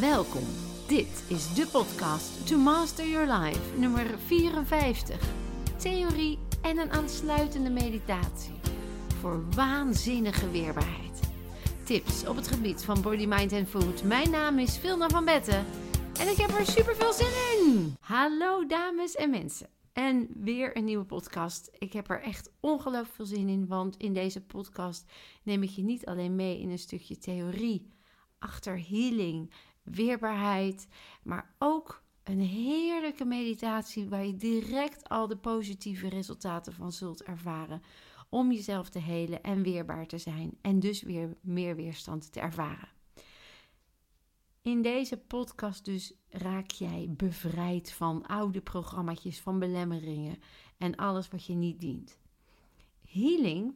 Welkom. Dit is de podcast To Master Your Life, nummer 54. Theorie en een aansluitende meditatie voor waanzinnige weerbaarheid. Tips op het gebied van body, mind en food. Mijn naam is Vilna van Betten en ik heb er super veel zin in. Hallo dames en mensen. En weer een nieuwe podcast. Ik heb er echt ongelooflijk veel zin in, want in deze podcast neem ik je niet alleen mee in een stukje theorie achter healing, weerbaarheid, maar ook een heerlijke meditatie waar je direct al de positieve resultaten van zult ervaren om jezelf te helen en weerbaar te zijn en dus weer meer weerstand te ervaren. In deze podcast dus raak jij bevrijd van oude programma's, van belemmeringen en alles wat je niet dient. Healing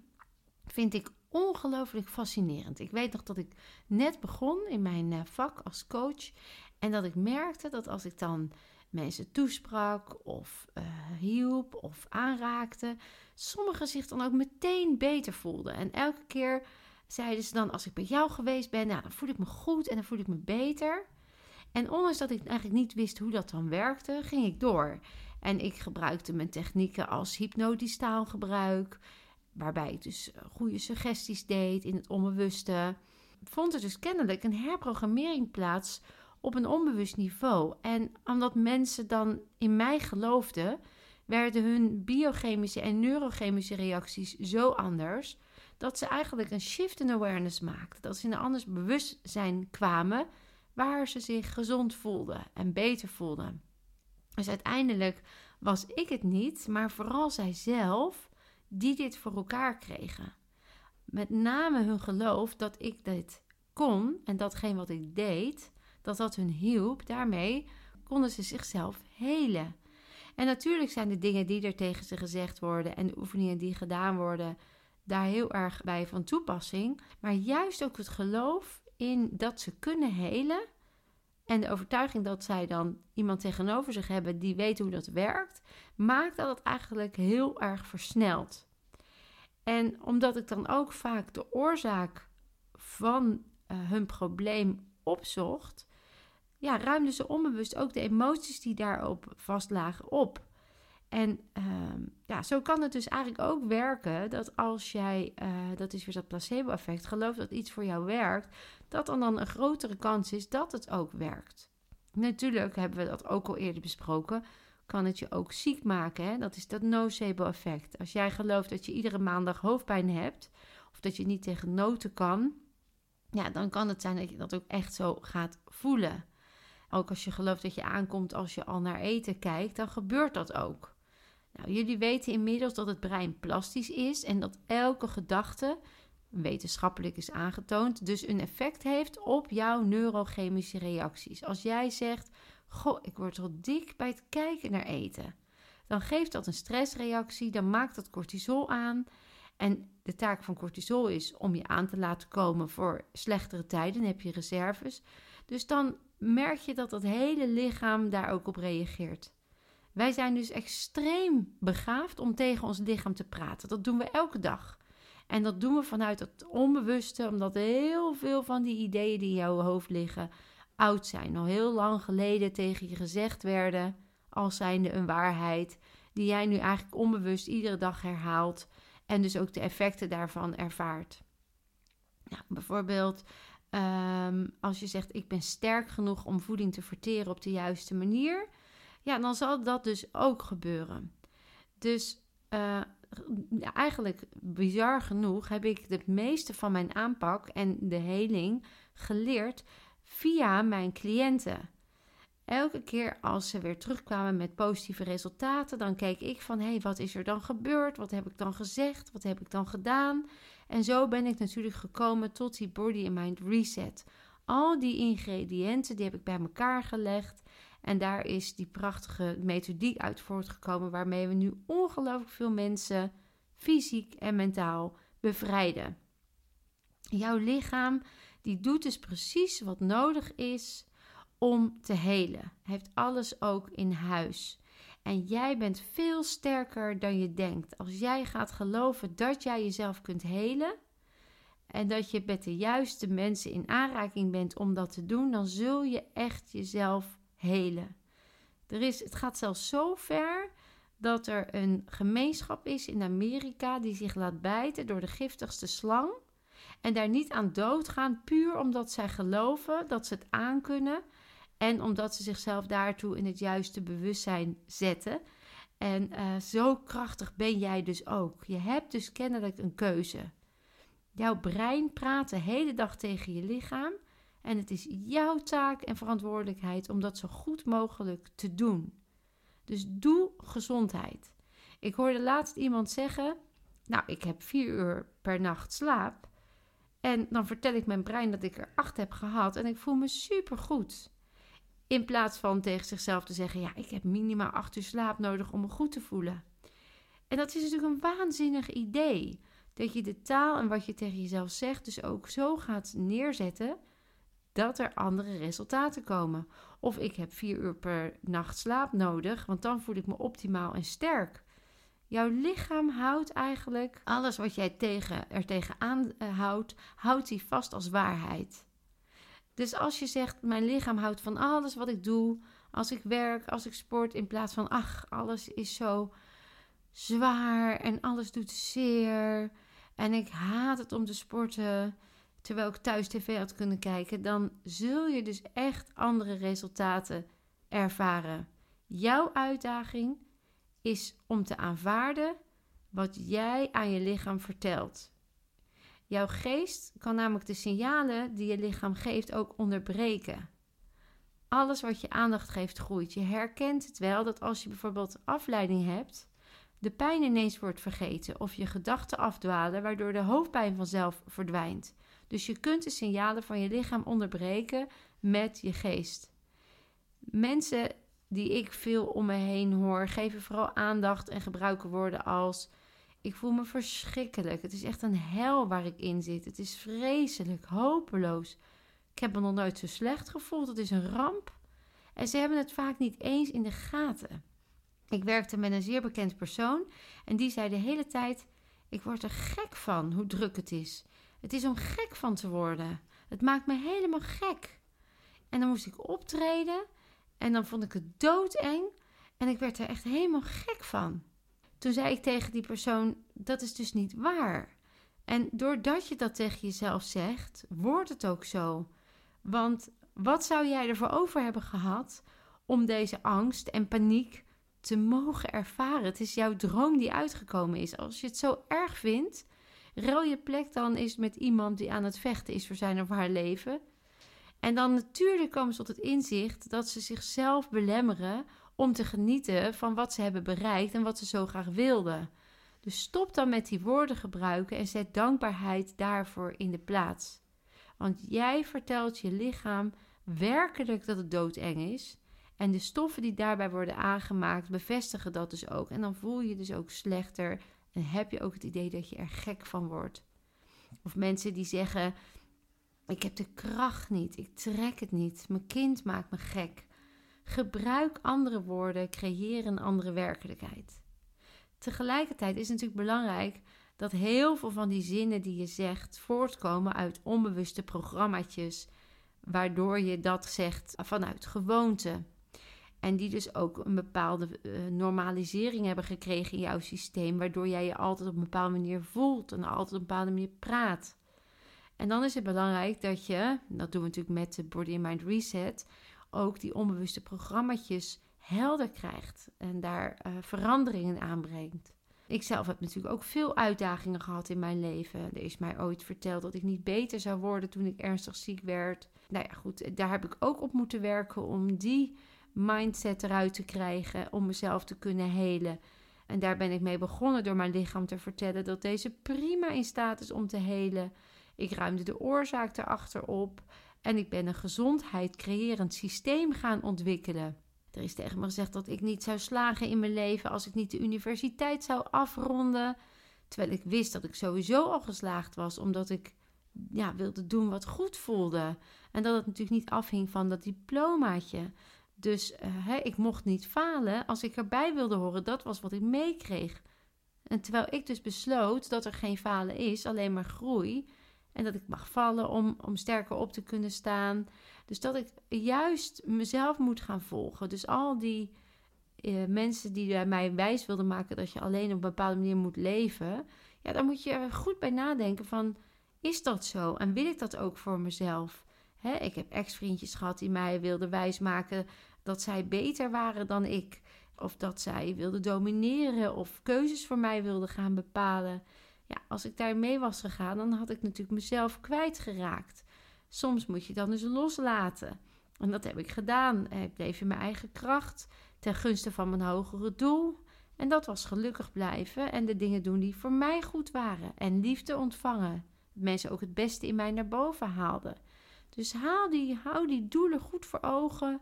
vind ik ongelooflijk fascinerend. Ik weet nog dat ik net begon in mijn eh, vak als coach en dat ik merkte dat als ik dan mensen toesprak of uh, hielp of aanraakte, sommigen zich dan ook meteen beter voelden. En elke keer zeiden ze dan: Als ik bij jou geweest ben, nou, dan voel ik me goed en dan voel ik me beter. En ondanks dat ik eigenlijk niet wist hoe dat dan werkte, ging ik door. En ik gebruikte mijn technieken als hypnotisch taalgebruik, waarbij ik dus eh, goede suggesties deed in het onbewuste. Vond er dus kennelijk een herprogrammering plaats op een onbewust niveau. En omdat mensen dan in mij geloofden, werden hun biochemische en neurochemische reacties zo anders dat ze eigenlijk een shift in awareness maakten. Dat ze in een anders bewustzijn kwamen waar ze zich gezond voelden en beter voelden. Dus uiteindelijk was ik het niet, maar vooral zij zelf die dit voor elkaar kregen. Met name hun geloof dat ik dit kon en datgene wat ik deed, dat dat hun hielp. Daarmee konden ze zichzelf helen. En natuurlijk zijn de dingen die er tegen ze gezegd worden en de oefeningen die gedaan worden daar heel erg bij van toepassing. Maar juist ook het geloof in dat ze kunnen helen. En de overtuiging dat zij dan iemand tegenover zich hebben die weet hoe dat werkt, maakt dat het eigenlijk heel erg versnelt. En omdat ik dan ook vaak de oorzaak van uh, hun probleem opzocht, ja, ruimden ze onbewust ook de emoties die daarop vastlagen op. En uh, ja, zo kan het dus eigenlijk ook werken dat als jij, uh, dat is weer dat placebo-effect, gelooft dat iets voor jou werkt, dat dan, dan een grotere kans is dat het ook werkt. Natuurlijk hebben we dat ook al eerder besproken, kan het je ook ziek maken. Hè? Dat is dat nocebo-effect. Als jij gelooft dat je iedere maandag hoofdpijn hebt, of dat je niet tegen noten kan, ja, dan kan het zijn dat je dat ook echt zo gaat voelen. Ook als je gelooft dat je aankomt als je al naar eten kijkt, dan gebeurt dat ook. Nou, jullie weten inmiddels dat het brein plastisch is en dat elke gedachte, wetenschappelijk is aangetoond, dus een effect heeft op jouw neurochemische reacties. Als jij zegt, goh, ik word wel dik bij het kijken naar eten, dan geeft dat een stressreactie, dan maakt dat cortisol aan. En de taak van cortisol is om je aan te laten komen voor slechtere tijden, dan heb je reserves. Dus dan merk je dat het hele lichaam daar ook op reageert. Wij zijn dus extreem begaafd om tegen ons lichaam te praten. Dat doen we elke dag. En dat doen we vanuit het onbewuste, omdat heel veel van die ideeën die in jouw hoofd liggen oud zijn. Al heel lang geleden tegen je gezegd werden, als zijnde een waarheid, die jij nu eigenlijk onbewust iedere dag herhaalt en dus ook de effecten daarvan ervaart. Nou, bijvoorbeeld ehm, als je zegt: Ik ben sterk genoeg om voeding te verteren op de juiste manier ja, dan zal dat dus ook gebeuren. Dus uh, eigenlijk bizar genoeg heb ik het meeste van mijn aanpak en de heling geleerd via mijn cliënten. Elke keer als ze weer terugkwamen met positieve resultaten, dan keek ik van hé, hey, wat is er dan gebeurd? Wat heb ik dan gezegd? Wat heb ik dan gedaan? En zo ben ik natuurlijk gekomen tot die body and mind reset. Al die ingrediënten die heb ik bij elkaar gelegd en daar is die prachtige methodiek uit voortgekomen, waarmee we nu ongelooflijk veel mensen fysiek en mentaal bevrijden. Jouw lichaam die doet dus precies wat nodig is om te helen. Heeft alles ook in huis. En jij bent veel sterker dan je denkt. Als jij gaat geloven dat jij jezelf kunt helen, en dat je met de juiste mensen in aanraking bent om dat te doen, dan zul je echt jezelf helen. Er is, het gaat zelfs zo ver dat er een gemeenschap is in Amerika die zich laat bijten door de giftigste slang. En daar niet aan doodgaan, puur omdat zij geloven dat ze het aankunnen. En omdat ze zichzelf daartoe in het juiste bewustzijn zetten. En uh, zo krachtig ben jij dus ook. Je hebt dus kennelijk een keuze. Jouw brein praat de hele dag tegen je lichaam. En het is jouw taak en verantwoordelijkheid om dat zo goed mogelijk te doen. Dus doe gezondheid. Ik hoorde laatst iemand zeggen: Nou, ik heb vier uur per nacht slaap. En dan vertel ik mijn brein dat ik er acht heb gehad en ik voel me supergoed. In plaats van tegen zichzelf te zeggen: Ja, ik heb minimaal acht uur slaap nodig om me goed te voelen. En dat is natuurlijk een waanzinnig idee. Dat je de taal en wat je tegen jezelf zegt, dus ook zo gaat neerzetten dat er andere resultaten komen. Of ik heb vier uur per nacht slaap nodig, want dan voel ik me optimaal en sterk. Jouw lichaam houdt eigenlijk alles wat jij tegen, er tegenaan uh, houdt, houdt hij vast als waarheid. Dus als je zegt, mijn lichaam houdt van alles wat ik doe, als ik werk, als ik sport, in plaats van, ach, alles is zo zwaar en alles doet zeer en ik haat het om te sporten, terwijl ik thuis tv had kunnen kijken, dan zul je dus echt andere resultaten ervaren. Jouw uitdaging is om te aanvaarden wat jij aan je lichaam vertelt. Jouw geest kan namelijk de signalen die je lichaam geeft ook onderbreken. Alles wat je aandacht geeft groeit. Je herkent het wel dat als je bijvoorbeeld afleiding hebt, de pijn ineens wordt vergeten of je gedachten afdwalen, waardoor de hoofdpijn vanzelf verdwijnt. Dus je kunt de signalen van je lichaam onderbreken met je geest. Mensen die ik veel om me heen hoor, geven vooral aandacht en gebruiken woorden als: Ik voel me verschrikkelijk. Het is echt een hel waar ik in zit. Het is vreselijk, hopeloos. Ik heb me nog nooit zo slecht gevoeld. Het is een ramp. En ze hebben het vaak niet eens in de gaten. Ik werkte met een zeer bekend persoon en die zei de hele tijd: Ik word er gek van hoe druk het is. Het is om gek van te worden. Het maakt me helemaal gek. En dan moest ik optreden en dan vond ik het doodeng en ik werd er echt helemaal gek van. Toen zei ik tegen die persoon: Dat is dus niet waar. En doordat je dat tegen jezelf zegt, wordt het ook zo. Want wat zou jij ervoor over hebben gehad om deze angst en paniek te mogen ervaren? Het is jouw droom die uitgekomen is. Als je het zo erg vindt, Ruil je plek dan eens met iemand die aan het vechten is voor zijn of haar leven. En dan natuurlijk komen ze tot het inzicht dat ze zichzelf belemmeren om te genieten van wat ze hebben bereikt en wat ze zo graag wilden. Dus stop dan met die woorden gebruiken en zet dankbaarheid daarvoor in de plaats. Want jij vertelt je lichaam werkelijk dat het doodeng is. En de stoffen die daarbij worden aangemaakt bevestigen dat dus ook. En dan voel je je dus ook slechter en heb je ook het idee dat je er gek van wordt. Of mensen die zeggen: Ik heb de kracht niet, ik trek het niet, mijn kind maakt me gek. Gebruik andere woorden, creëer een andere werkelijkheid. Tegelijkertijd is het natuurlijk belangrijk dat heel veel van die zinnen die je zegt voortkomen uit onbewuste programmaatjes, waardoor je dat zegt vanuit gewoonte. En die dus ook een bepaalde uh, normalisering hebben gekregen in jouw systeem, waardoor jij je altijd op een bepaalde manier voelt en altijd op een bepaalde manier praat. En dan is het belangrijk dat je, dat doen we natuurlijk met de Body and Mind Reset, ook die onbewuste programma's helder krijgt en daar uh, veranderingen aanbrengt. Ik zelf heb natuurlijk ook veel uitdagingen gehad in mijn leven. Er is mij ooit verteld dat ik niet beter zou worden toen ik ernstig ziek werd. Nou ja, goed, daar heb ik ook op moeten werken om die mindset eruit te krijgen om mezelf te kunnen helen. En daar ben ik mee begonnen door mijn lichaam te vertellen dat deze prima in staat is om te helen. Ik ruimde de oorzaak erachter op en ik ben een gezondheid creërend systeem gaan ontwikkelen. Er is tegen me gezegd dat ik niet zou slagen in mijn leven als ik niet de universiteit zou afronden. Terwijl ik wist dat ik sowieso al geslaagd was, omdat ik ja, wilde doen wat goed voelde. En dat het natuurlijk niet afhing van dat diplomaatje. Dus uh, ik mocht niet falen als ik erbij wilde horen. Dat was wat ik meekreeg. En terwijl ik dus besloot dat er geen falen is, alleen maar groei. En dat ik mag vallen om, om sterker op te kunnen staan. Dus dat ik juist mezelf moet gaan volgen. Dus al die uh, mensen die mij wijs wilden maken dat je alleen op een bepaalde manier moet leven. Ja, dan moet je goed bij nadenken van, is dat zo? En wil ik dat ook voor mezelf? Ik heb ex-vriendjes gehad die mij wilden wijsmaken dat zij beter waren dan ik. Of dat zij wilden domineren of keuzes voor mij wilden gaan bepalen. Ja, als ik daarmee was gegaan, dan had ik natuurlijk mezelf kwijtgeraakt. Soms moet je dan dus loslaten. En dat heb ik gedaan. Ik bleef in mijn eigen kracht ten gunste van mijn hogere doel. En dat was gelukkig blijven en de dingen doen die voor mij goed waren. En liefde ontvangen. Mensen ook het beste in mij naar boven haalden. Dus haal die, hou die doelen goed voor ogen.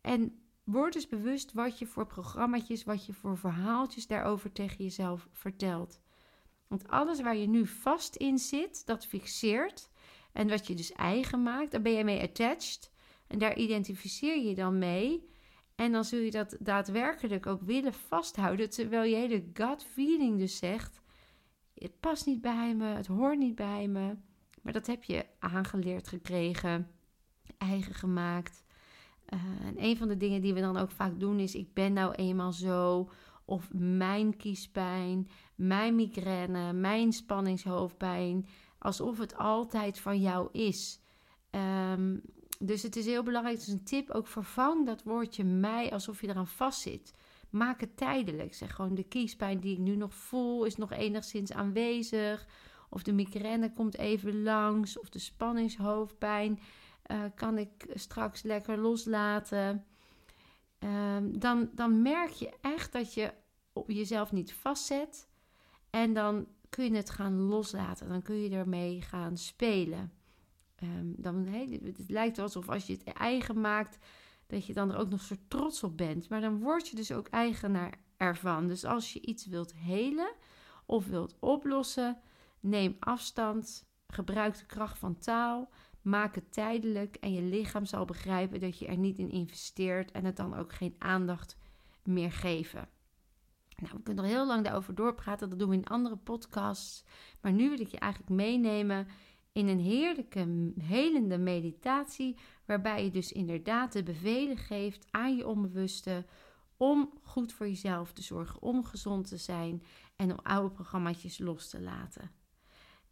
En word eens bewust wat je voor programma's, wat je voor verhaaltjes daarover tegen jezelf vertelt. Want alles waar je nu vast in zit, dat fixeert. En wat je dus eigen maakt, daar ben je mee attached. En daar identificeer je dan mee. En dan zul je dat daadwerkelijk ook willen vasthouden. Terwijl je hele gut feeling dus zegt: het past niet bij me, het hoort niet bij me. Maar dat heb je aangeleerd gekregen, eigen gemaakt. Uh, en een van de dingen die we dan ook vaak doen is: ik ben nou eenmaal zo. Of mijn kiespijn, mijn migraine, mijn spanningshoofdpijn. Alsof het altijd van jou is. Um, dus het is heel belangrijk, dus een tip, ook vervang dat woordje mij alsof je eraan vastzit. Maak het tijdelijk. Zeg gewoon de kiespijn die ik nu nog voel is nog enigszins aanwezig. Of de migraine komt even langs. Of de spanningshoofdpijn uh, kan ik straks lekker loslaten. Um, dan, dan merk je echt dat je jezelf niet vastzet. En dan kun je het gaan loslaten. Dan kun je ermee gaan spelen. Um, dan, het lijkt alsof als je het eigen maakt, dat je dan er ook nog zo trots op bent. Maar dan word je dus ook eigenaar ervan. Dus als je iets wilt helen of wilt oplossen, neem afstand, gebruik de kracht van taal, maak het tijdelijk en je lichaam zal begrijpen dat je er niet in investeert en het dan ook geen aandacht meer geven. Nou, we kunnen er heel lang daarover doorpraten, dat doen we in andere podcasts. Maar nu wil ik je eigenlijk meenemen in een heerlijke, helende meditatie, waarbij je dus inderdaad de bevelen geeft aan je onbewuste om goed voor jezelf te zorgen, om gezond te zijn en om oude programma's los te laten.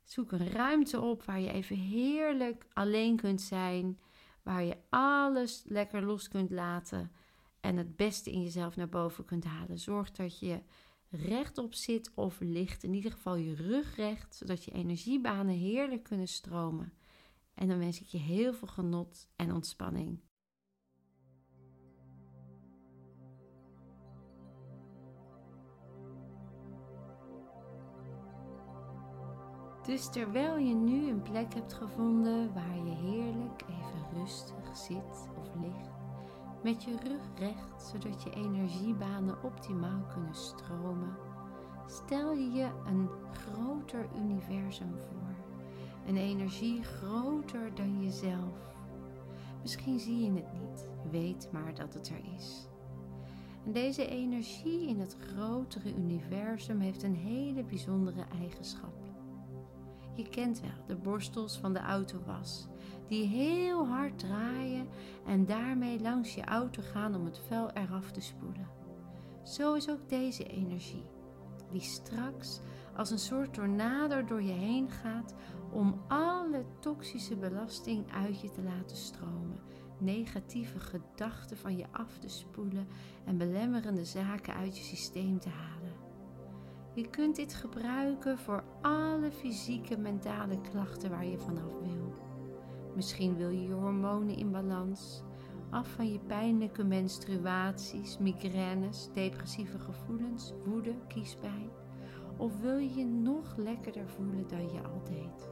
Zoek een ruimte op waar je even heerlijk alleen kunt zijn, waar je alles lekker los kunt laten en het beste in jezelf naar boven kunt halen. Zorg dat je rechtop zit of ligt. In ieder geval je rug recht, zodat je energiebanen heerlijk kunnen stromen. En dan wens ik je heel veel genot en ontspanning. Dus terwijl je nu een plek hebt gevonden waar je heerlijk even rustig zit of ligt, met je rug recht, zodat je energiebanen optimaal kunnen stromen. Stel je je een groter universum voor. Een energie groter dan jezelf. Misschien zie je het niet, weet maar dat het er is. En deze energie in het grotere universum heeft een hele bijzondere eigenschap. Je kent wel de borstels van de autowas die heel hard draaien en daarmee langs je auto gaan om het vuil eraf te spoelen. Zo is ook deze energie, die straks als een soort tornado door je heen gaat om alle toxische belasting uit je te laten stromen, negatieve gedachten van je af te spoelen en belemmerende zaken uit je systeem te halen. Je kunt dit gebruiken voor alle fysieke mentale klachten waar je vanaf wil. Misschien wil je je hormonen in balans, af van je pijnlijke menstruaties, migraines, depressieve gevoelens, woede, kiespijn. Of wil je je nog lekkerder voelen dan je al deed?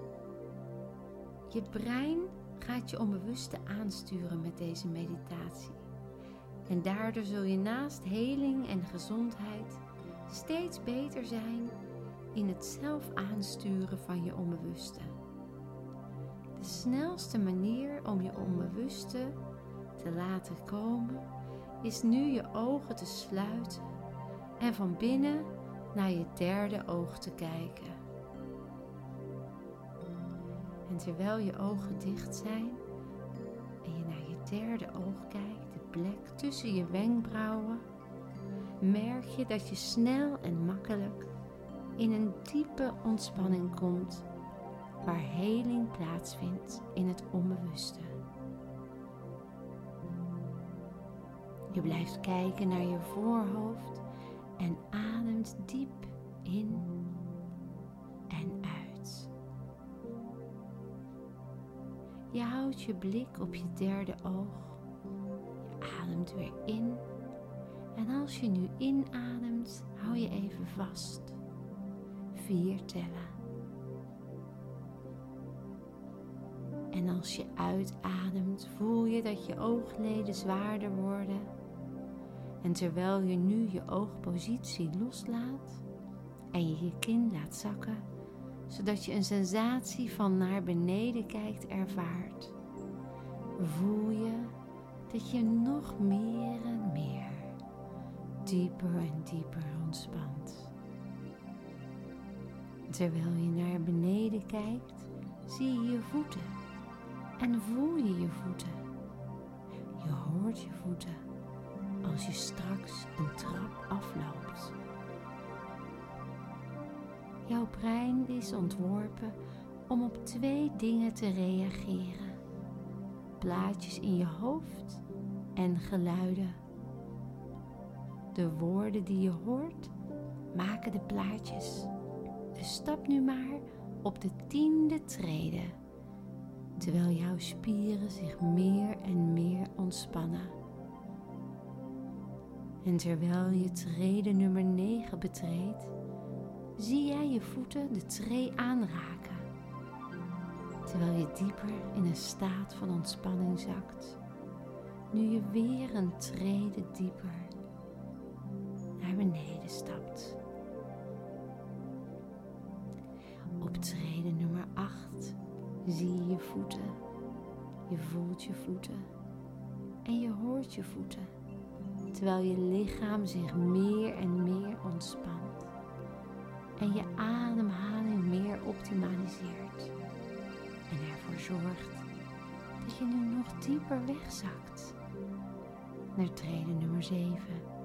Je brein gaat je onbewuste aansturen met deze meditatie. En daardoor zul je naast heling en gezondheid steeds beter zijn in het zelf aansturen van je onbewuste. De snelste manier om je onbewuste te laten komen is nu je ogen te sluiten en van binnen naar je derde oog te kijken. En terwijl je ogen dicht zijn en je naar je derde oog kijkt, de plek tussen je wenkbrauwen, merk je dat je snel en makkelijk in een diepe ontspanning komt waar heling plaatsvindt in het onbewuste. Je blijft kijken naar je voorhoofd en ademt diep in en uit. Je houdt je blik op je derde oog. Je ademt weer in. En als je nu inademt, hou je even vast. Vier tellen. En als je uitademt, voel je dat je oogleden zwaarder worden. En terwijl je nu je oogpositie loslaat en je je kin laat zakken, zodat je een sensatie van naar beneden kijkt ervaart, voel je dat je nog meer en dieper en dieper ontspant. Terwijl je naar beneden kijkt, zie je je voeten en voel je je voeten. Je hoort je voeten als je straks een trap afloopt. Jouw brein is ontworpen om op twee dingen te reageren: plaatjes in je hoofd en geluiden. De woorden die je hoort maken de plaatjes. Dus stap nu maar op de tiende trede, terwijl jouw spieren zich meer en meer ontspannen. En terwijl je trede nummer 9 betreedt, zie jij je voeten de tree aanraken, terwijl je dieper in een staat van ontspanning zakt, nu je weer een trede dieper beneden stapt. Op trede nummer 8 zie je je voeten, je voelt je voeten en je hoort je voeten, terwijl je lichaam zich meer en meer ontspant en je ademhaling meer optimaliseert en ervoor zorgt dat je nu nog dieper wegzakt naar treden nummer 7.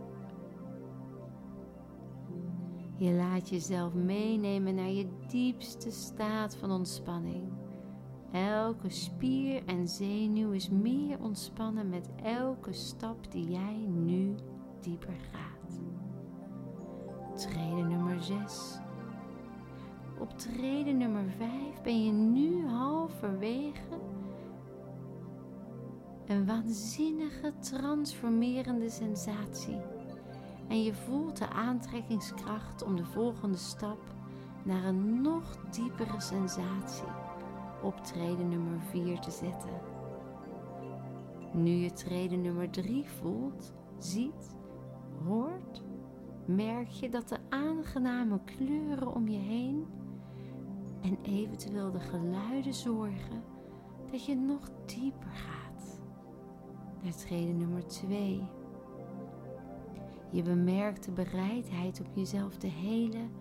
Je laat jezelf meenemen naar je diepste staat van ontspanning. Elke spier en zenuw is meer ontspannen met elke stap die jij nu dieper gaat. Treden nummer 6. Op treden nummer 5 ben je nu halverwege een waanzinnige transformerende sensatie. En je voelt de aantrekkingskracht om de volgende stap naar een nog diepere sensatie op treden nummer 4 te zetten. Nu je treden nummer 3 voelt, ziet, hoort, merk je dat de aangename kleuren om je heen en eventueel de geluiden zorgen dat je nog dieper gaat naar treden nummer 2. Je bemerkt de bereidheid om jezelf te helen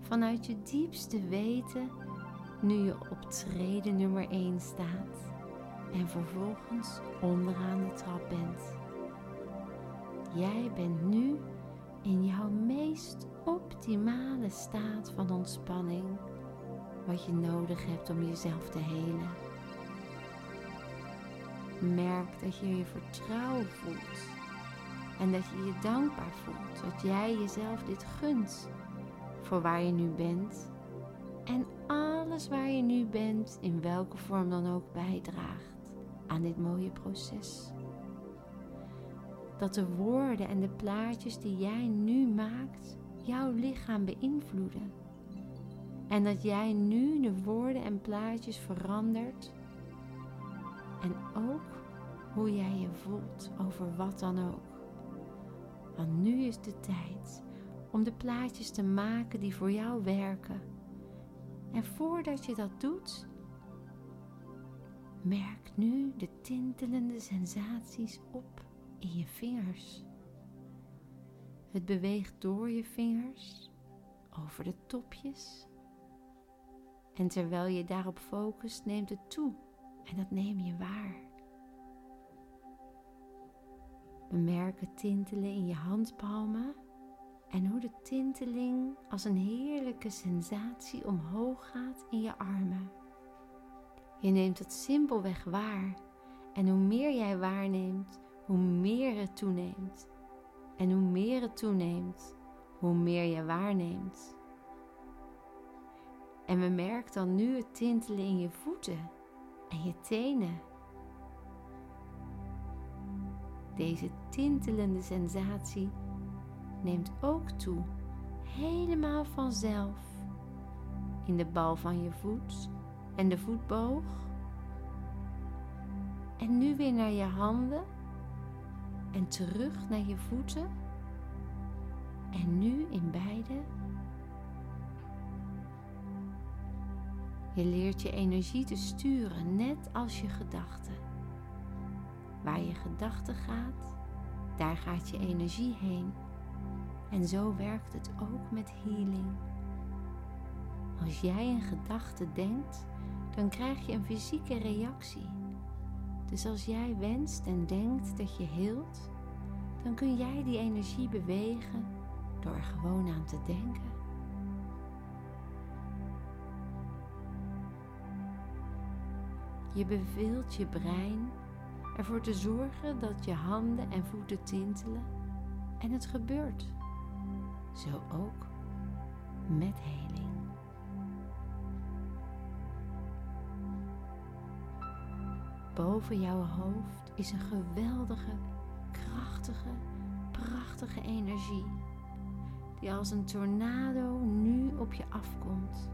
vanuit je diepste weten nu je op treden nummer 1 staat en vervolgens onderaan de trap bent. Jij bent nu in jouw meest optimale staat van ontspanning wat je nodig hebt om jezelf te helen. Merk dat je je vertrouwen voelt en dat je je dankbaar voelt dat jij jezelf dit gunt voor waar je nu bent en alles waar je nu bent, in welke vorm dan ook bijdraagt aan dit mooie proces. Dat de woorden en de plaatjes die jij nu maakt jouw lichaam beïnvloeden en dat jij nu de woorden en plaatjes verandert. En ook hoe jij je voelt over wat dan ook. Nu is de tijd om de plaatjes te maken die voor jou werken. En voordat je dat doet, merk nu de tintelende sensaties op in je vingers. Het beweegt door je vingers, over de topjes En terwijl je daarop focust, neemt het toe en dat neem je waar. Bemerk het tintelen in je handpalmen en hoe de tinteling als een heerlijke sensatie omhoog gaat in je armen. Je neemt het simpelweg waar en hoe meer jij waarneemt, hoe meer het toeneemt. En hoe meer het toeneemt, hoe meer je waarneemt. En we merken dan nu het tintelen in je voeten en je tenen. Deze tintelende sensatie neemt ook toe, helemaal vanzelf, in de bal van je voet en de voetboog. En nu weer naar je handen en terug naar je voeten. En nu in beide. Je leert je energie te sturen, net als je gedachten. Waar je gedachte gaat, daar gaat je energie heen. En zo werkt het ook met healing. Als jij een gedachte denkt, dan krijg je een fysieke reactie. Dus als jij wenst en denkt dat je heelt, dan kun jij die energie bewegen door er gewoon aan te denken. Je beveelt je brein ervoor te zorgen dat je handen en voeten tintelen en het gebeurt. Zo ook met heling. Boven jouw hoofd is een geweldige, krachtige, prachtige energie die als een tornado nu op je afkomt.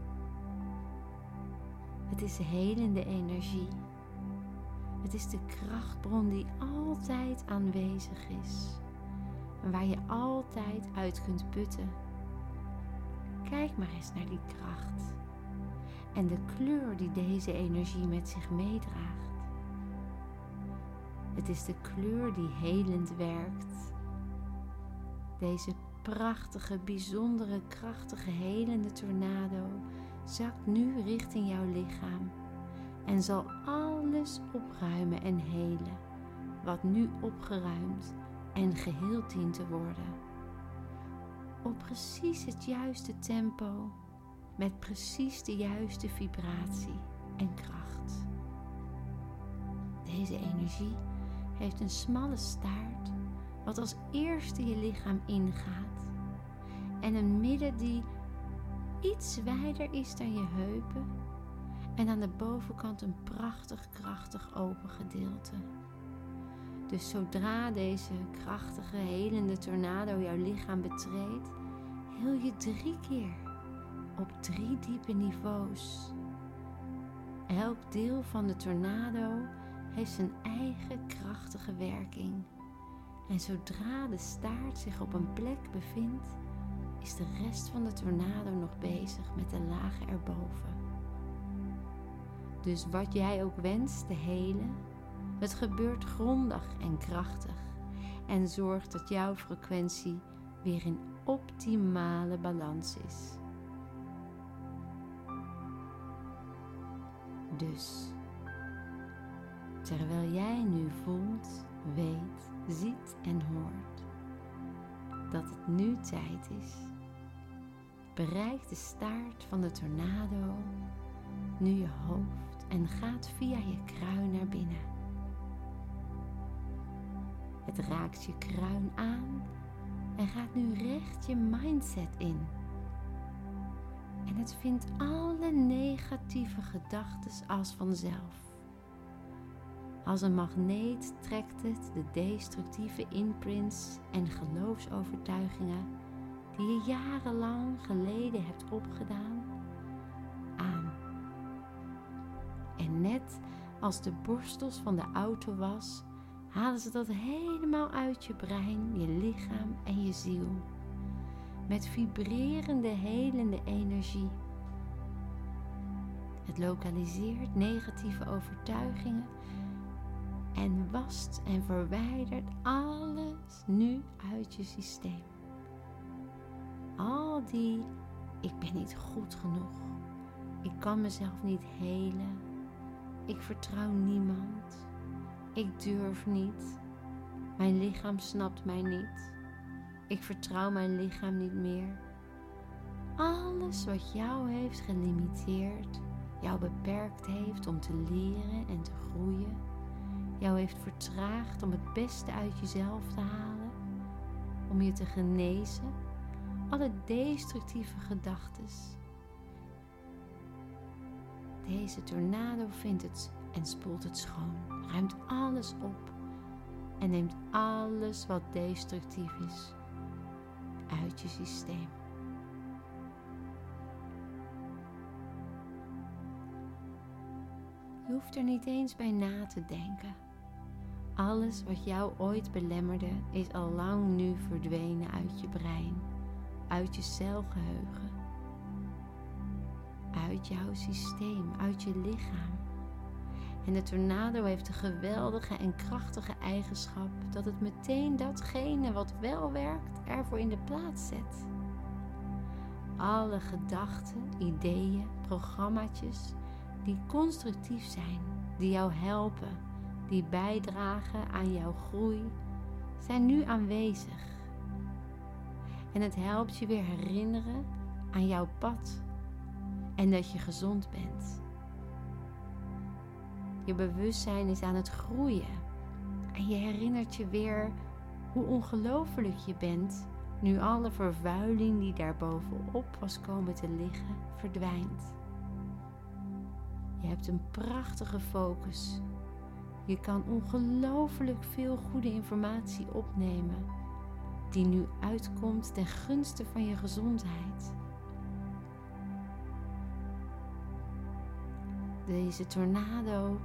Het is helende energie. Het is de krachtbron die altijd aanwezig is en waar je altijd uit kunt putten. Kijk maar eens naar die kracht en de kleur die deze energie met zich meedraagt. Het is de kleur die helend werkt. Deze prachtige, bijzondere, krachtige, helende tornado zakt nu richting jouw lichaam en zal opruimen en helen wat nu opgeruimd en geheeld dient te worden. Op precies het juiste tempo, met precies de juiste vibratie en kracht. Deze energie heeft een smalle staart, wat als eerste je lichaam ingaat, en een midden die iets wijder is dan je heupen, en aan de bovenkant een prachtig, krachtig open gedeelte. Dus zodra deze krachtige, helende tornado jouw lichaam betreedt, heel je drie keer op drie diepe niveaus. Elk deel van de tornado heeft zijn eigen krachtige werking. En zodra de staart zich op een plek bevindt, is de rest van de tornado nog bezig met de lagen erboven. Dus wat jij ook wenst te helen, het gebeurt grondig en krachtig en zorgt dat jouw frequentie weer in optimale balans is. Dus terwijl jij nu voelt, weet, ziet en hoort dat het nu tijd is, bereikt de staart van de tornado nu je hoofd en gaat via je kruin naar binnen. Het raakt je kruin aan en gaat nu recht je mindset in. En het vindt alle negatieve gedachten als vanzelf. Als een magneet trekt het de destructieve imprints en geloofsovertuigingen die je jarenlang geleden hebt opgedaan net als de borstels van de auto was, halen ze dat helemaal uit je brein, je lichaam en je ziel. Met vibrerende, helende energie. Het lokaliseert negatieve overtuigingen en wast en verwijdert alles nu uit je systeem. Al die ik ben niet goed genoeg, Ik kan mezelf niet helen. Ik vertrouw niemand. Ik durf niet. Mijn lichaam snapt mij niet. Ik vertrouw mijn lichaam niet meer. Alles wat jou heeft gelimiteerd, jou beperkt heeft om te leren en te groeien, jou heeft vertraagd om het beste uit jezelf te halen, om je te genezen, alle destructieve gedachten. Deze tornado vindt het en spoelt het schoon, ruimt alles op en neemt alles wat destructief is uit je systeem. Je hoeft er niet eens bij na te denken. Alles wat jou ooit belemmerde is al lang nu verdwenen uit je brein, uit je celgeheugen, uit jouw systeem, uit je lichaam. En de tornado heeft een geweldige en krachtige eigenschap dat het meteen datgene wat wel werkt ervoor in de plaats zet. Alle gedachten, ideeën, programmaatjes die constructief zijn, die jou helpen, die bijdragen aan jouw groei, zijn nu aanwezig. En het helpt je weer herinneren aan jouw pad en dat je gezond bent. Je bewustzijn is aan het groeien en je herinnert je weer hoe ongelooflijk je bent nu alle vervuiling die daar bovenop was komen te liggen verdwijnt. Je hebt een prachtige focus. Je kan ongelooflijk veel goede informatie opnemen, die nu uitkomt ten gunste van je gezondheid. Deze tornado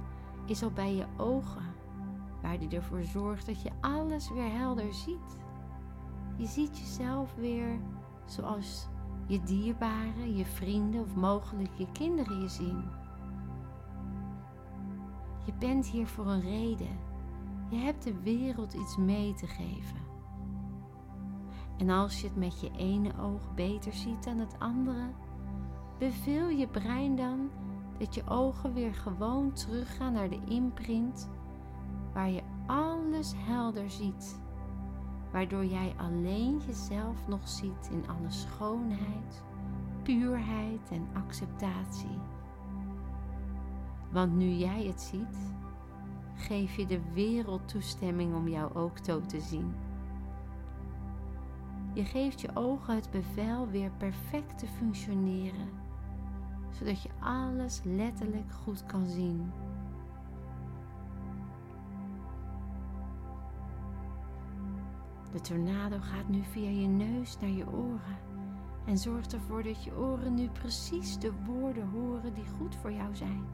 is al bij je ogen, waar die ervoor zorgt dat je alles weer helder ziet. Je ziet jezelf weer zoals je dierbaren, je vrienden of mogelijk je kinderen je zien. Je bent hier voor een reden. Je hebt de wereld iets mee te geven. En als je het met je ene oog beter ziet dan het andere, beveel je brein dan dat je ogen weer gewoon teruggaan naar de imprint waar je alles helder ziet, waardoor jij alleen jezelf nog ziet in alle schoonheid, puurheid en acceptatie. Want nu jij het ziet, geef je de wereld toestemming om jou ook zo te zien. Je geeft je ogen het bevel weer perfect te functioneren, zodat je alles letterlijk goed kan zien. De tornado gaat nu via je neus naar je oren en zorgt ervoor dat je oren nu precies de woorden horen die goed voor jou zijn.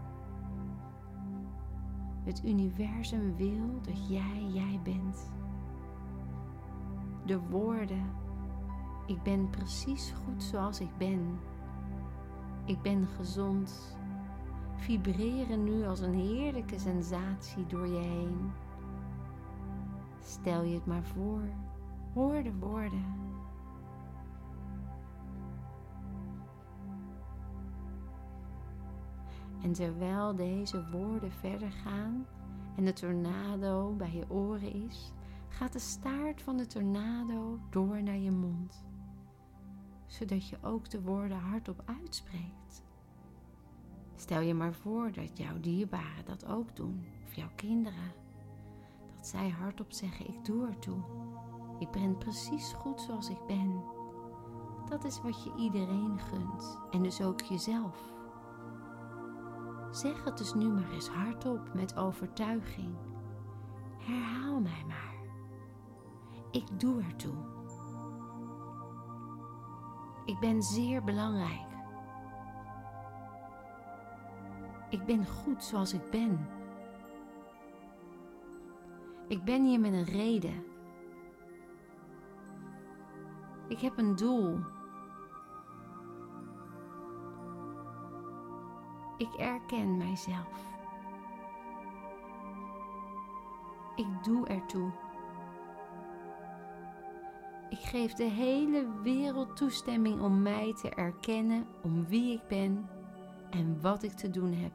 Het universum wil dat jij jij bent. De woorden, ik ben precies goed zoals ik ben. Ik ben gezond. Vibreren nu als een heerlijke sensatie door je heen. Stel je het maar voor. Hoor de woorden. En terwijl deze woorden verder gaan en de tornado bij je oren is, gaat de staart van de tornado door naar je mond, zodat je ook de woorden hardop uitspreekt. Stel je maar voor dat jouw dierbaren dat ook doen, of jouw kinderen. Dat zij hardop zeggen: Ik doe ertoe. Ik ben precies goed zoals ik ben. Dat is wat je iedereen gunt en dus ook jezelf. Zeg het dus nu maar eens hardop met overtuiging. Herhaal mij maar. Ik doe ertoe. Ik ben zeer belangrijk. Ik ben goed zoals ik ben. Ik ben hier met een reden. Ik heb een doel. Ik erken mijzelf. Ik doe ertoe. Ik geef de hele wereld toestemming om mij te erkennen om wie ik ben en wat ik te doen heb,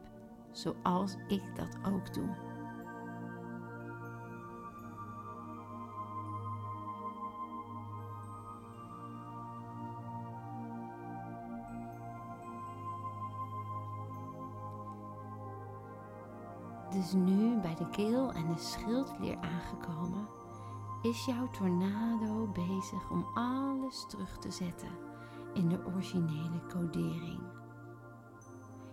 zoals ik dat ook doe. Dus nu bij de keel en de schildklier aangekomen, is jouw tornado bezig om alles terug te zetten in de originele codering.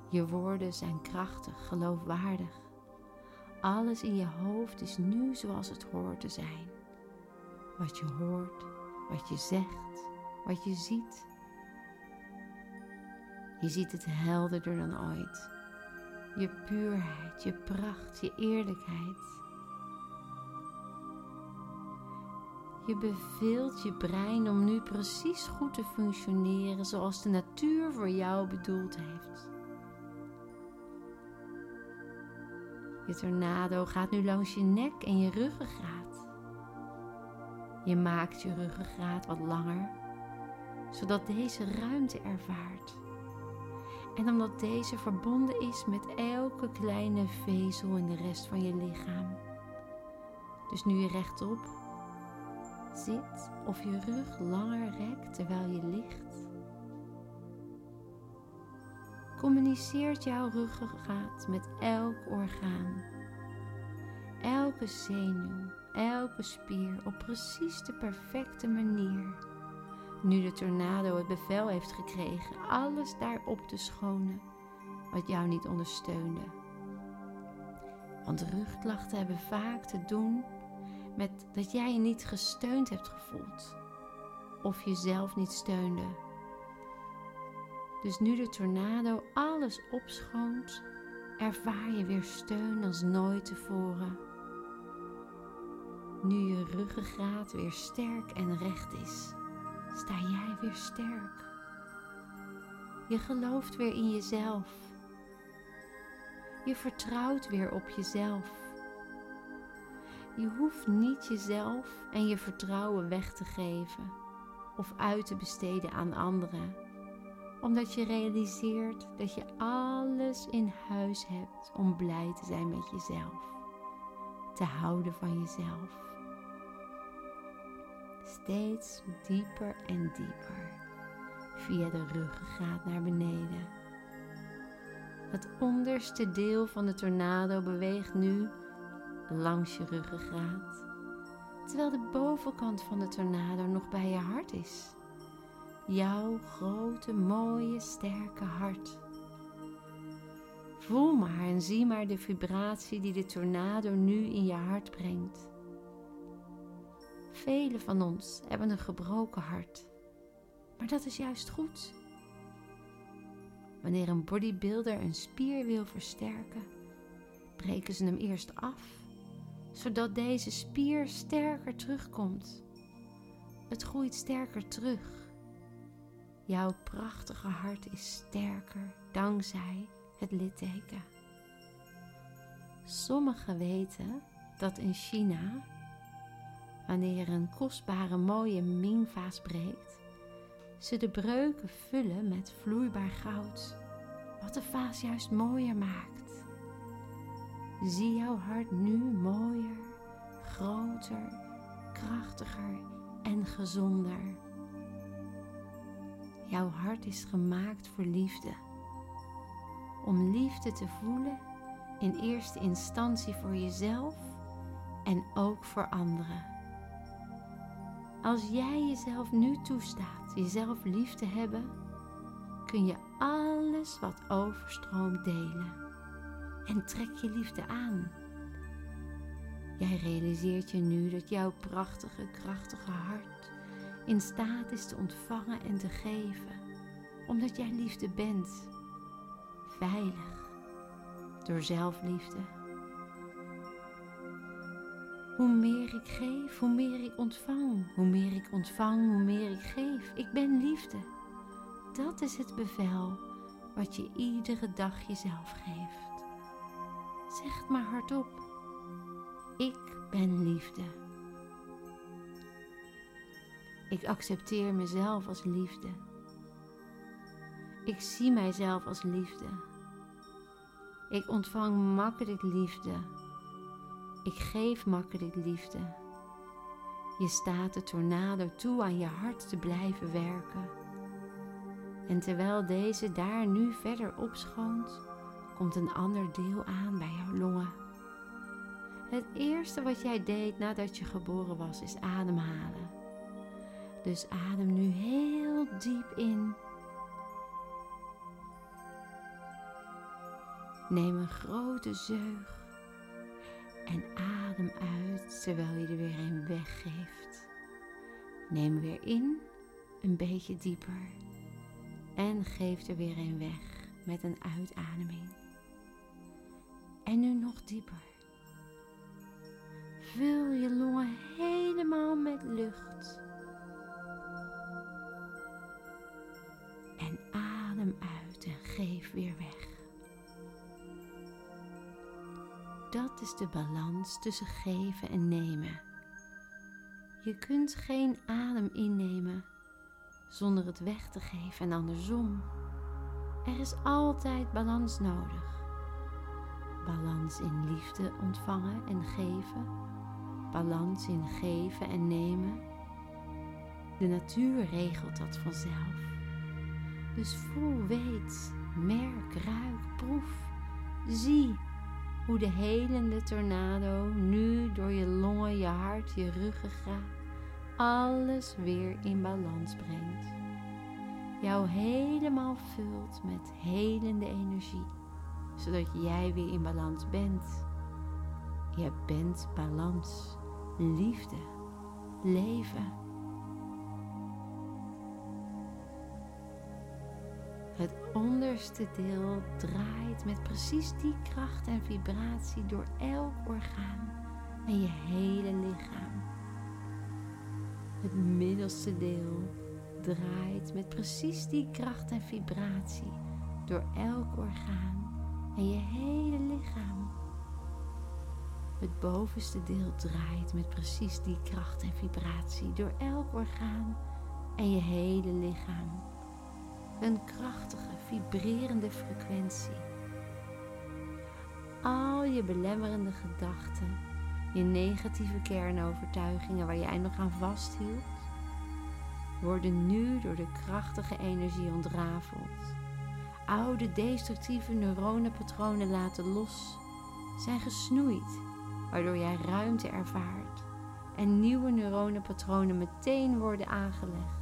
Je woorden zijn krachtig, geloofwaardig. Alles in je hoofd is nu zoals het hoort te zijn. Wat je hoort, wat je zegt, wat je ziet. Je ziet het helderder dan ooit. Je puurheid, je pracht, je eerlijkheid. Je beveelt je brein om nu precies goed te functioneren zoals de natuur voor jou bedoeld heeft. Je tornado gaat nu langs je nek en je ruggengraat. Je maakt je ruggengraat wat langer, zodat deze ruimte ervaart. En omdat deze verbonden is met elke kleine vezel in de rest van je lichaam. Dus nu je rechtop zit of je rug langer rekt terwijl je ligt. Communiceert jouw ruggengraat met elk orgaan, elke zenuw, elke spier op precies de perfecte manier. Nu de tornado het bevel heeft gekregen alles daarop te schonen wat jou niet ondersteunde. Want rugklachten hebben vaak te doen met dat jij je niet gesteund hebt gevoeld of jezelf niet steunde. Dus nu de tornado alles opschoont, ervaar je weer steun als nooit tevoren. Nu je ruggengraat weer sterk en recht is, sta jij weer sterk. Je gelooft weer in jezelf. Je vertrouwt weer op jezelf. Je hoeft niet jezelf en je vertrouwen weg te geven of uit te besteden aan anderen, omdat je realiseert dat je alles in huis hebt om blij te zijn met jezelf, te houden van jezelf. Steeds dieper en dieper via de ruggengraat naar beneden. Het onderste deel van de tornado beweegt nu langs je ruggengraat, terwijl de bovenkant van de tornado nog bij je hart is. Jouw grote, mooie, sterke hart. Voel maar en zie maar de vibratie die de tornado nu in je hart brengt. Velen van ons hebben een gebroken hart, maar dat is juist goed. Wanneer een bodybuilder een spier wil versterken, breken ze hem eerst af zodat deze spier sterker terugkomt. Het groeit sterker terug. Jouw prachtige hart is sterker dankzij het litteken. Sommigen weten dat in China, wanneer een kostbare mooie mingvaas breekt, ze de breuken vullen met vloeibaar goud, wat de vaas juist mooier maakt. Zie jouw hart nu mooier, groter, krachtiger en gezonder. Jouw hart is gemaakt voor liefde. Om liefde te voelen in eerste instantie voor jezelf en ook voor anderen. Als jij jezelf nu toestaat jezelf lief te hebben, kun je alles wat overstroomt delen en trek je liefde aan. Jij realiseert je nu dat jouw prachtige, krachtige hart in staat is te ontvangen en te geven, omdat jij liefde bent, veilig, door zelfliefde. Hoe meer ik geef, hoe meer ik ontvang. Hoe meer ik ontvang, hoe meer ik geef. Ik ben liefde. Dat is het bevel wat je iedere dag jezelf geeft. Zeg het maar hardop. Ik ben liefde. Ik accepteer mezelf als liefde. Ik zie mijzelf als liefde. Ik ontvang makkelijk liefde. Ik geef makkelijk liefde. Je staat de tornado toe aan je hart te blijven werken. En terwijl deze daar nu verder opschoont, komt een ander deel aan bij jouw longen. Het eerste wat jij deed nadat je geboren was, is ademhalen. Dus adem nu heel diep in. Neem een grote zeug en adem uit terwijl je er weer een weggeeft. Neem weer in, een beetje dieper en geef er weer een weg met een uitademing. En nu nog dieper. Vul je longen helemaal met lucht. En adem uit en geef weer weg. Dat is de balans tussen geven en nemen. Je kunt geen adem innemen zonder het weg te geven en andersom. Er is altijd balans nodig. Balans in liefde ontvangen en geven. Balans in geven en nemen. De natuur regelt dat vanzelf. Dus voel, weet, merk, ruik, proef, zie hoe de helende tornado nu door je longen, je hart, je ruggengraat alles weer in balans brengt. Jou helemaal vult met helende energie, zodat jij weer in balans bent. Je bent balans, liefde, leven. Het onderste deel draait met precies die kracht en vibratie door elk orgaan en je hele lichaam. Het middelste deel draait met precies die kracht en vibratie door elk orgaan en je hele lichaam. Het bovenste deel draait met precies die kracht en vibratie door elk orgaan en je hele lichaam. Een krachtige, vibrerende frequentie. Al je belemmerende gedachten je negatieve kernovertuigingen waar jij nog aan vasthield, worden nu door de krachtige energie ontrafeld. Oude destructieve neuronenpatronen laten los, zijn gesnoeid, waardoor jij ruimte ervaart en nieuwe neuronenpatronen meteen worden aangelegd.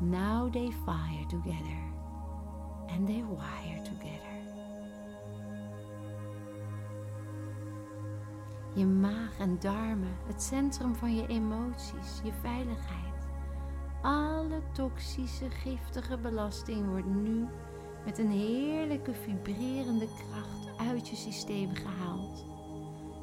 Now they fire together and they wire together. je maag en darmen, het centrum van je emoties, je veiligheid. Alle toxische, giftige belasting wordt nu met een heerlijke vibrerende kracht uit je systeem gehaald,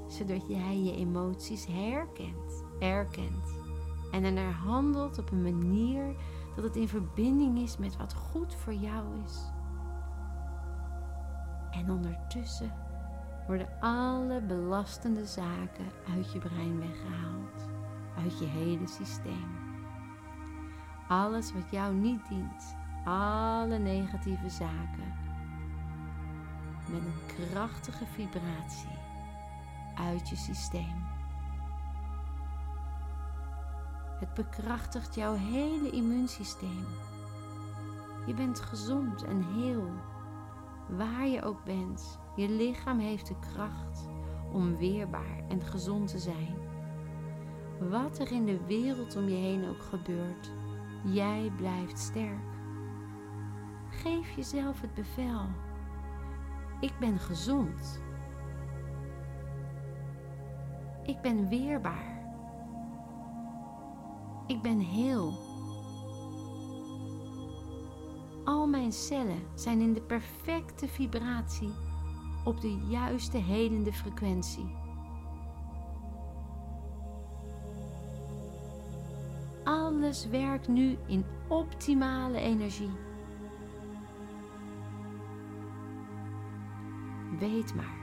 zodat jij je emoties herkent, erkent en ernaar handelt op een manier dat het in verbinding is met wat goed voor jou is. En ondertussen worden alle belastende zaken uit je brein weggehaald, uit je hele systeem. Alles wat jou niet dient, alle negatieve zaken, met een krachtige vibratie uit je systeem. Het bekrachtigt jouw hele immuunsysteem. Je bent gezond en heel, waar je ook bent je lichaam heeft de kracht om weerbaar en gezond te zijn. Wat er in de wereld om je heen ook gebeurt, jij blijft sterk. Geef jezelf het bevel. Ik ben gezond. Ik ben weerbaar. Ik ben heel. Al mijn cellen zijn in de perfecte vibratie op de juiste helende frequentie. Alles werkt nu in optimale energie. Weet maar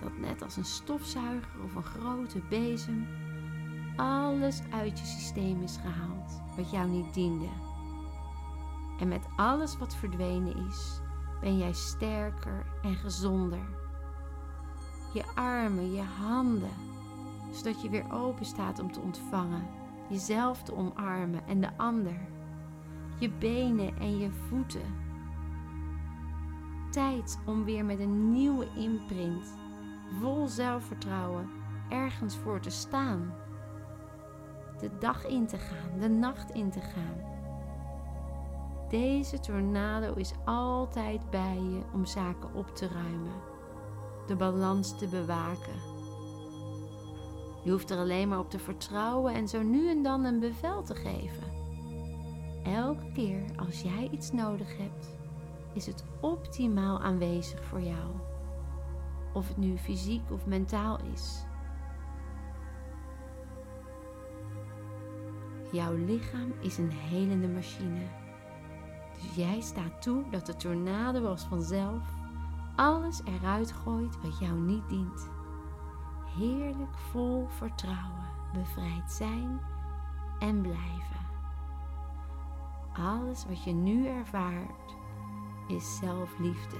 dat net als een stofzuiger of een grote bezem alles uit je systeem is gehaald wat jou niet diende. En met alles wat verdwenen is, ben jij sterker en gezonder. Je armen, je handen, zodat je weer open staat om te ontvangen, jezelf te omarmen en de ander. Je benen en je voeten. Tijd om weer met een nieuwe imprint, vol zelfvertrouwen, ergens voor te staan. De dag in te gaan, de nacht in te gaan deze tornado is altijd bij je om zaken op te ruimen, de balans te bewaken. Je hoeft er alleen maar op te vertrouwen en zo nu en dan een bevel te geven. Elke keer als jij iets nodig hebt, is het optimaal aanwezig voor jou. Of het nu fysiek of mentaal is. Jouw lichaam is een helende machine. Dus jij staat toe dat de tornado als vanzelf alles eruit gooit wat jou niet dient. Heerlijk vol vertrouwen, bevrijd zijn en blijven. Alles wat je nu ervaart is zelfliefde,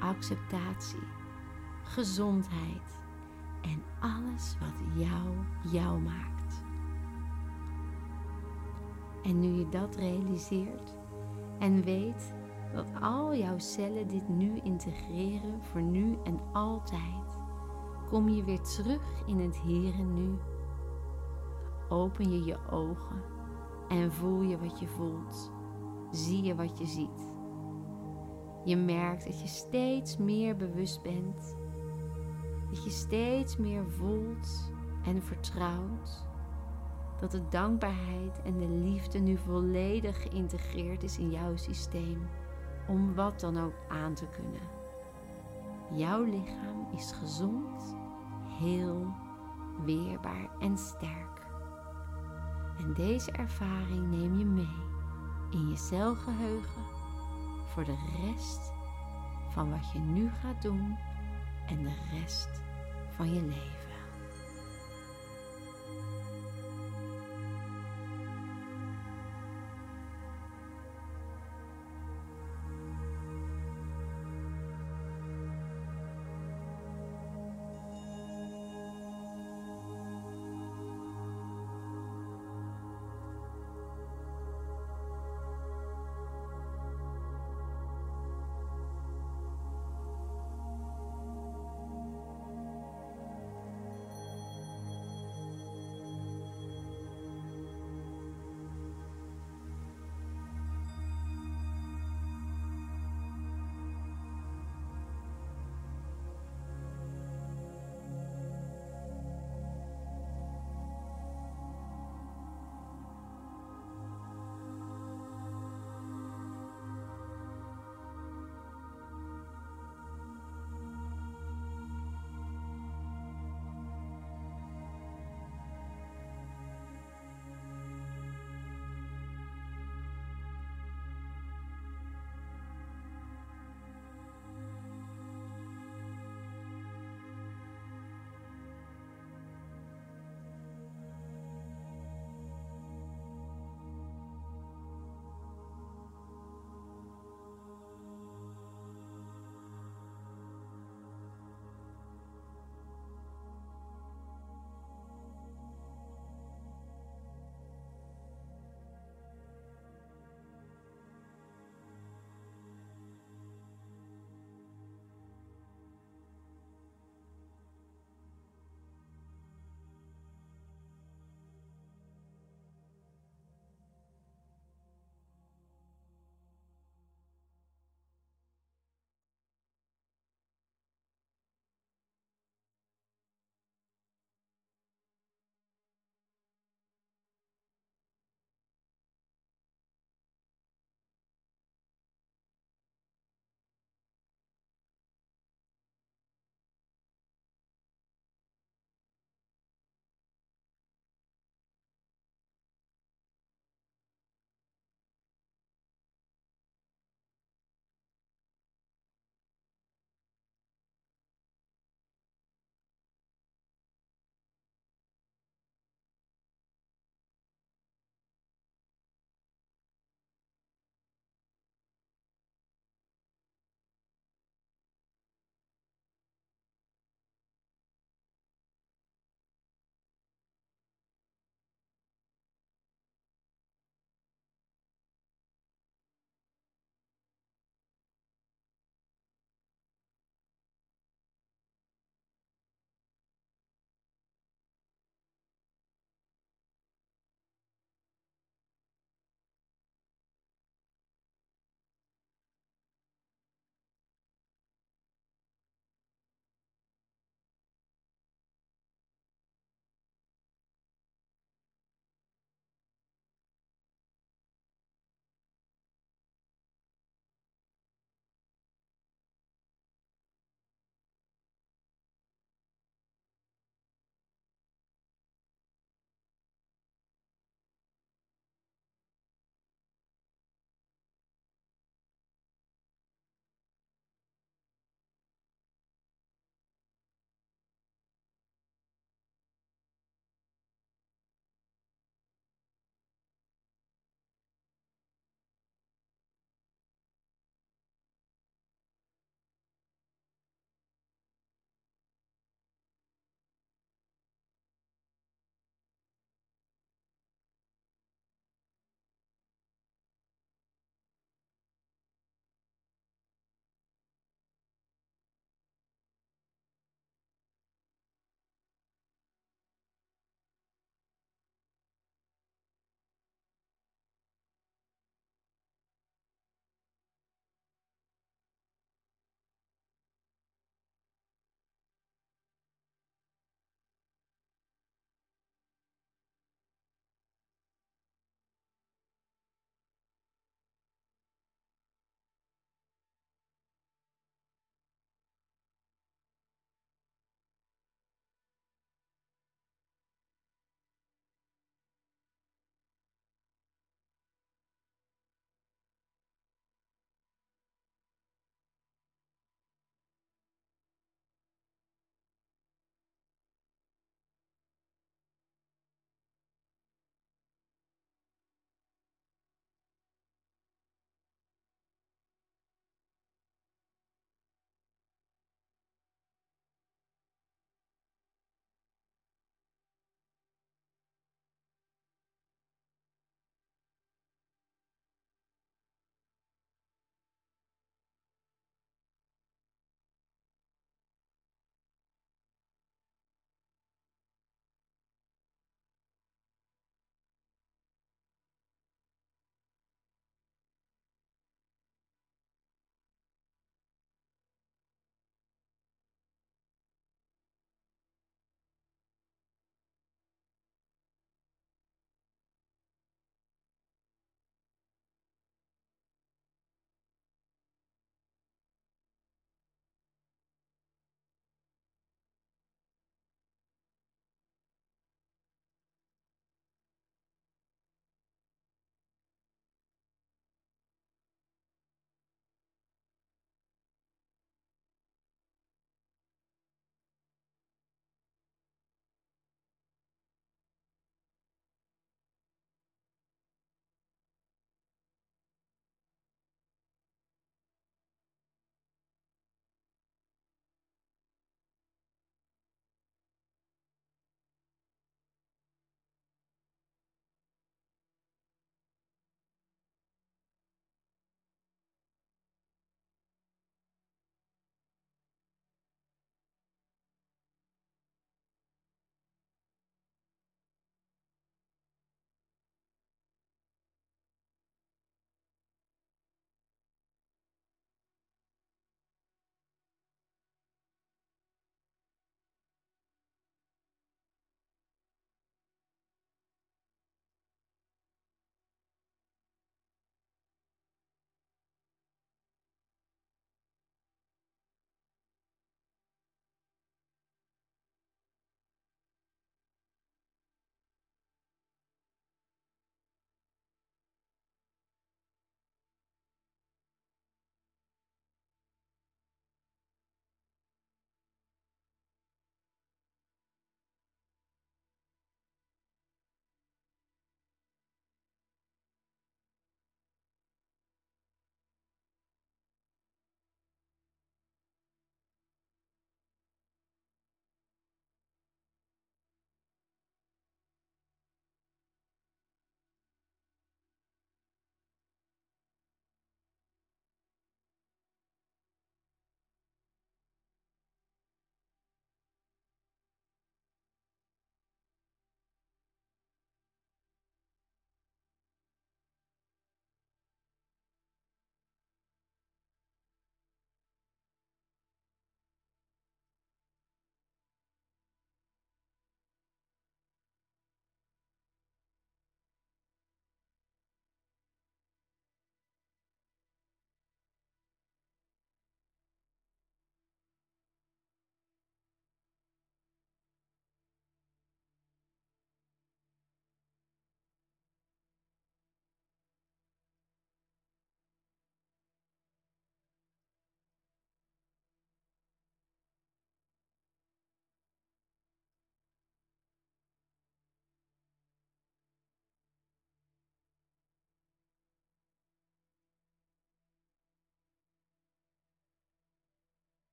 acceptatie, gezondheid en alles wat jou jou maakt. En nu je dat realiseert, en weet dat al jouw cellen dit nu integreren voor nu en altijd. Kom je weer terug in het hier en nu. Open je je ogen en voel je wat je voelt. Zie je wat je ziet. Je merkt dat je steeds meer bewust bent. Dat je steeds meer voelt en vertrouwt dat de dankbaarheid en de liefde nu volledig geïntegreerd is in jouw systeem, om wat dan ook aan te kunnen. Jouw lichaam is gezond, heel, weerbaar en sterk. En deze ervaring neem je mee in je celgeheugen voor de rest van wat je nu gaat doen en de rest van je leven.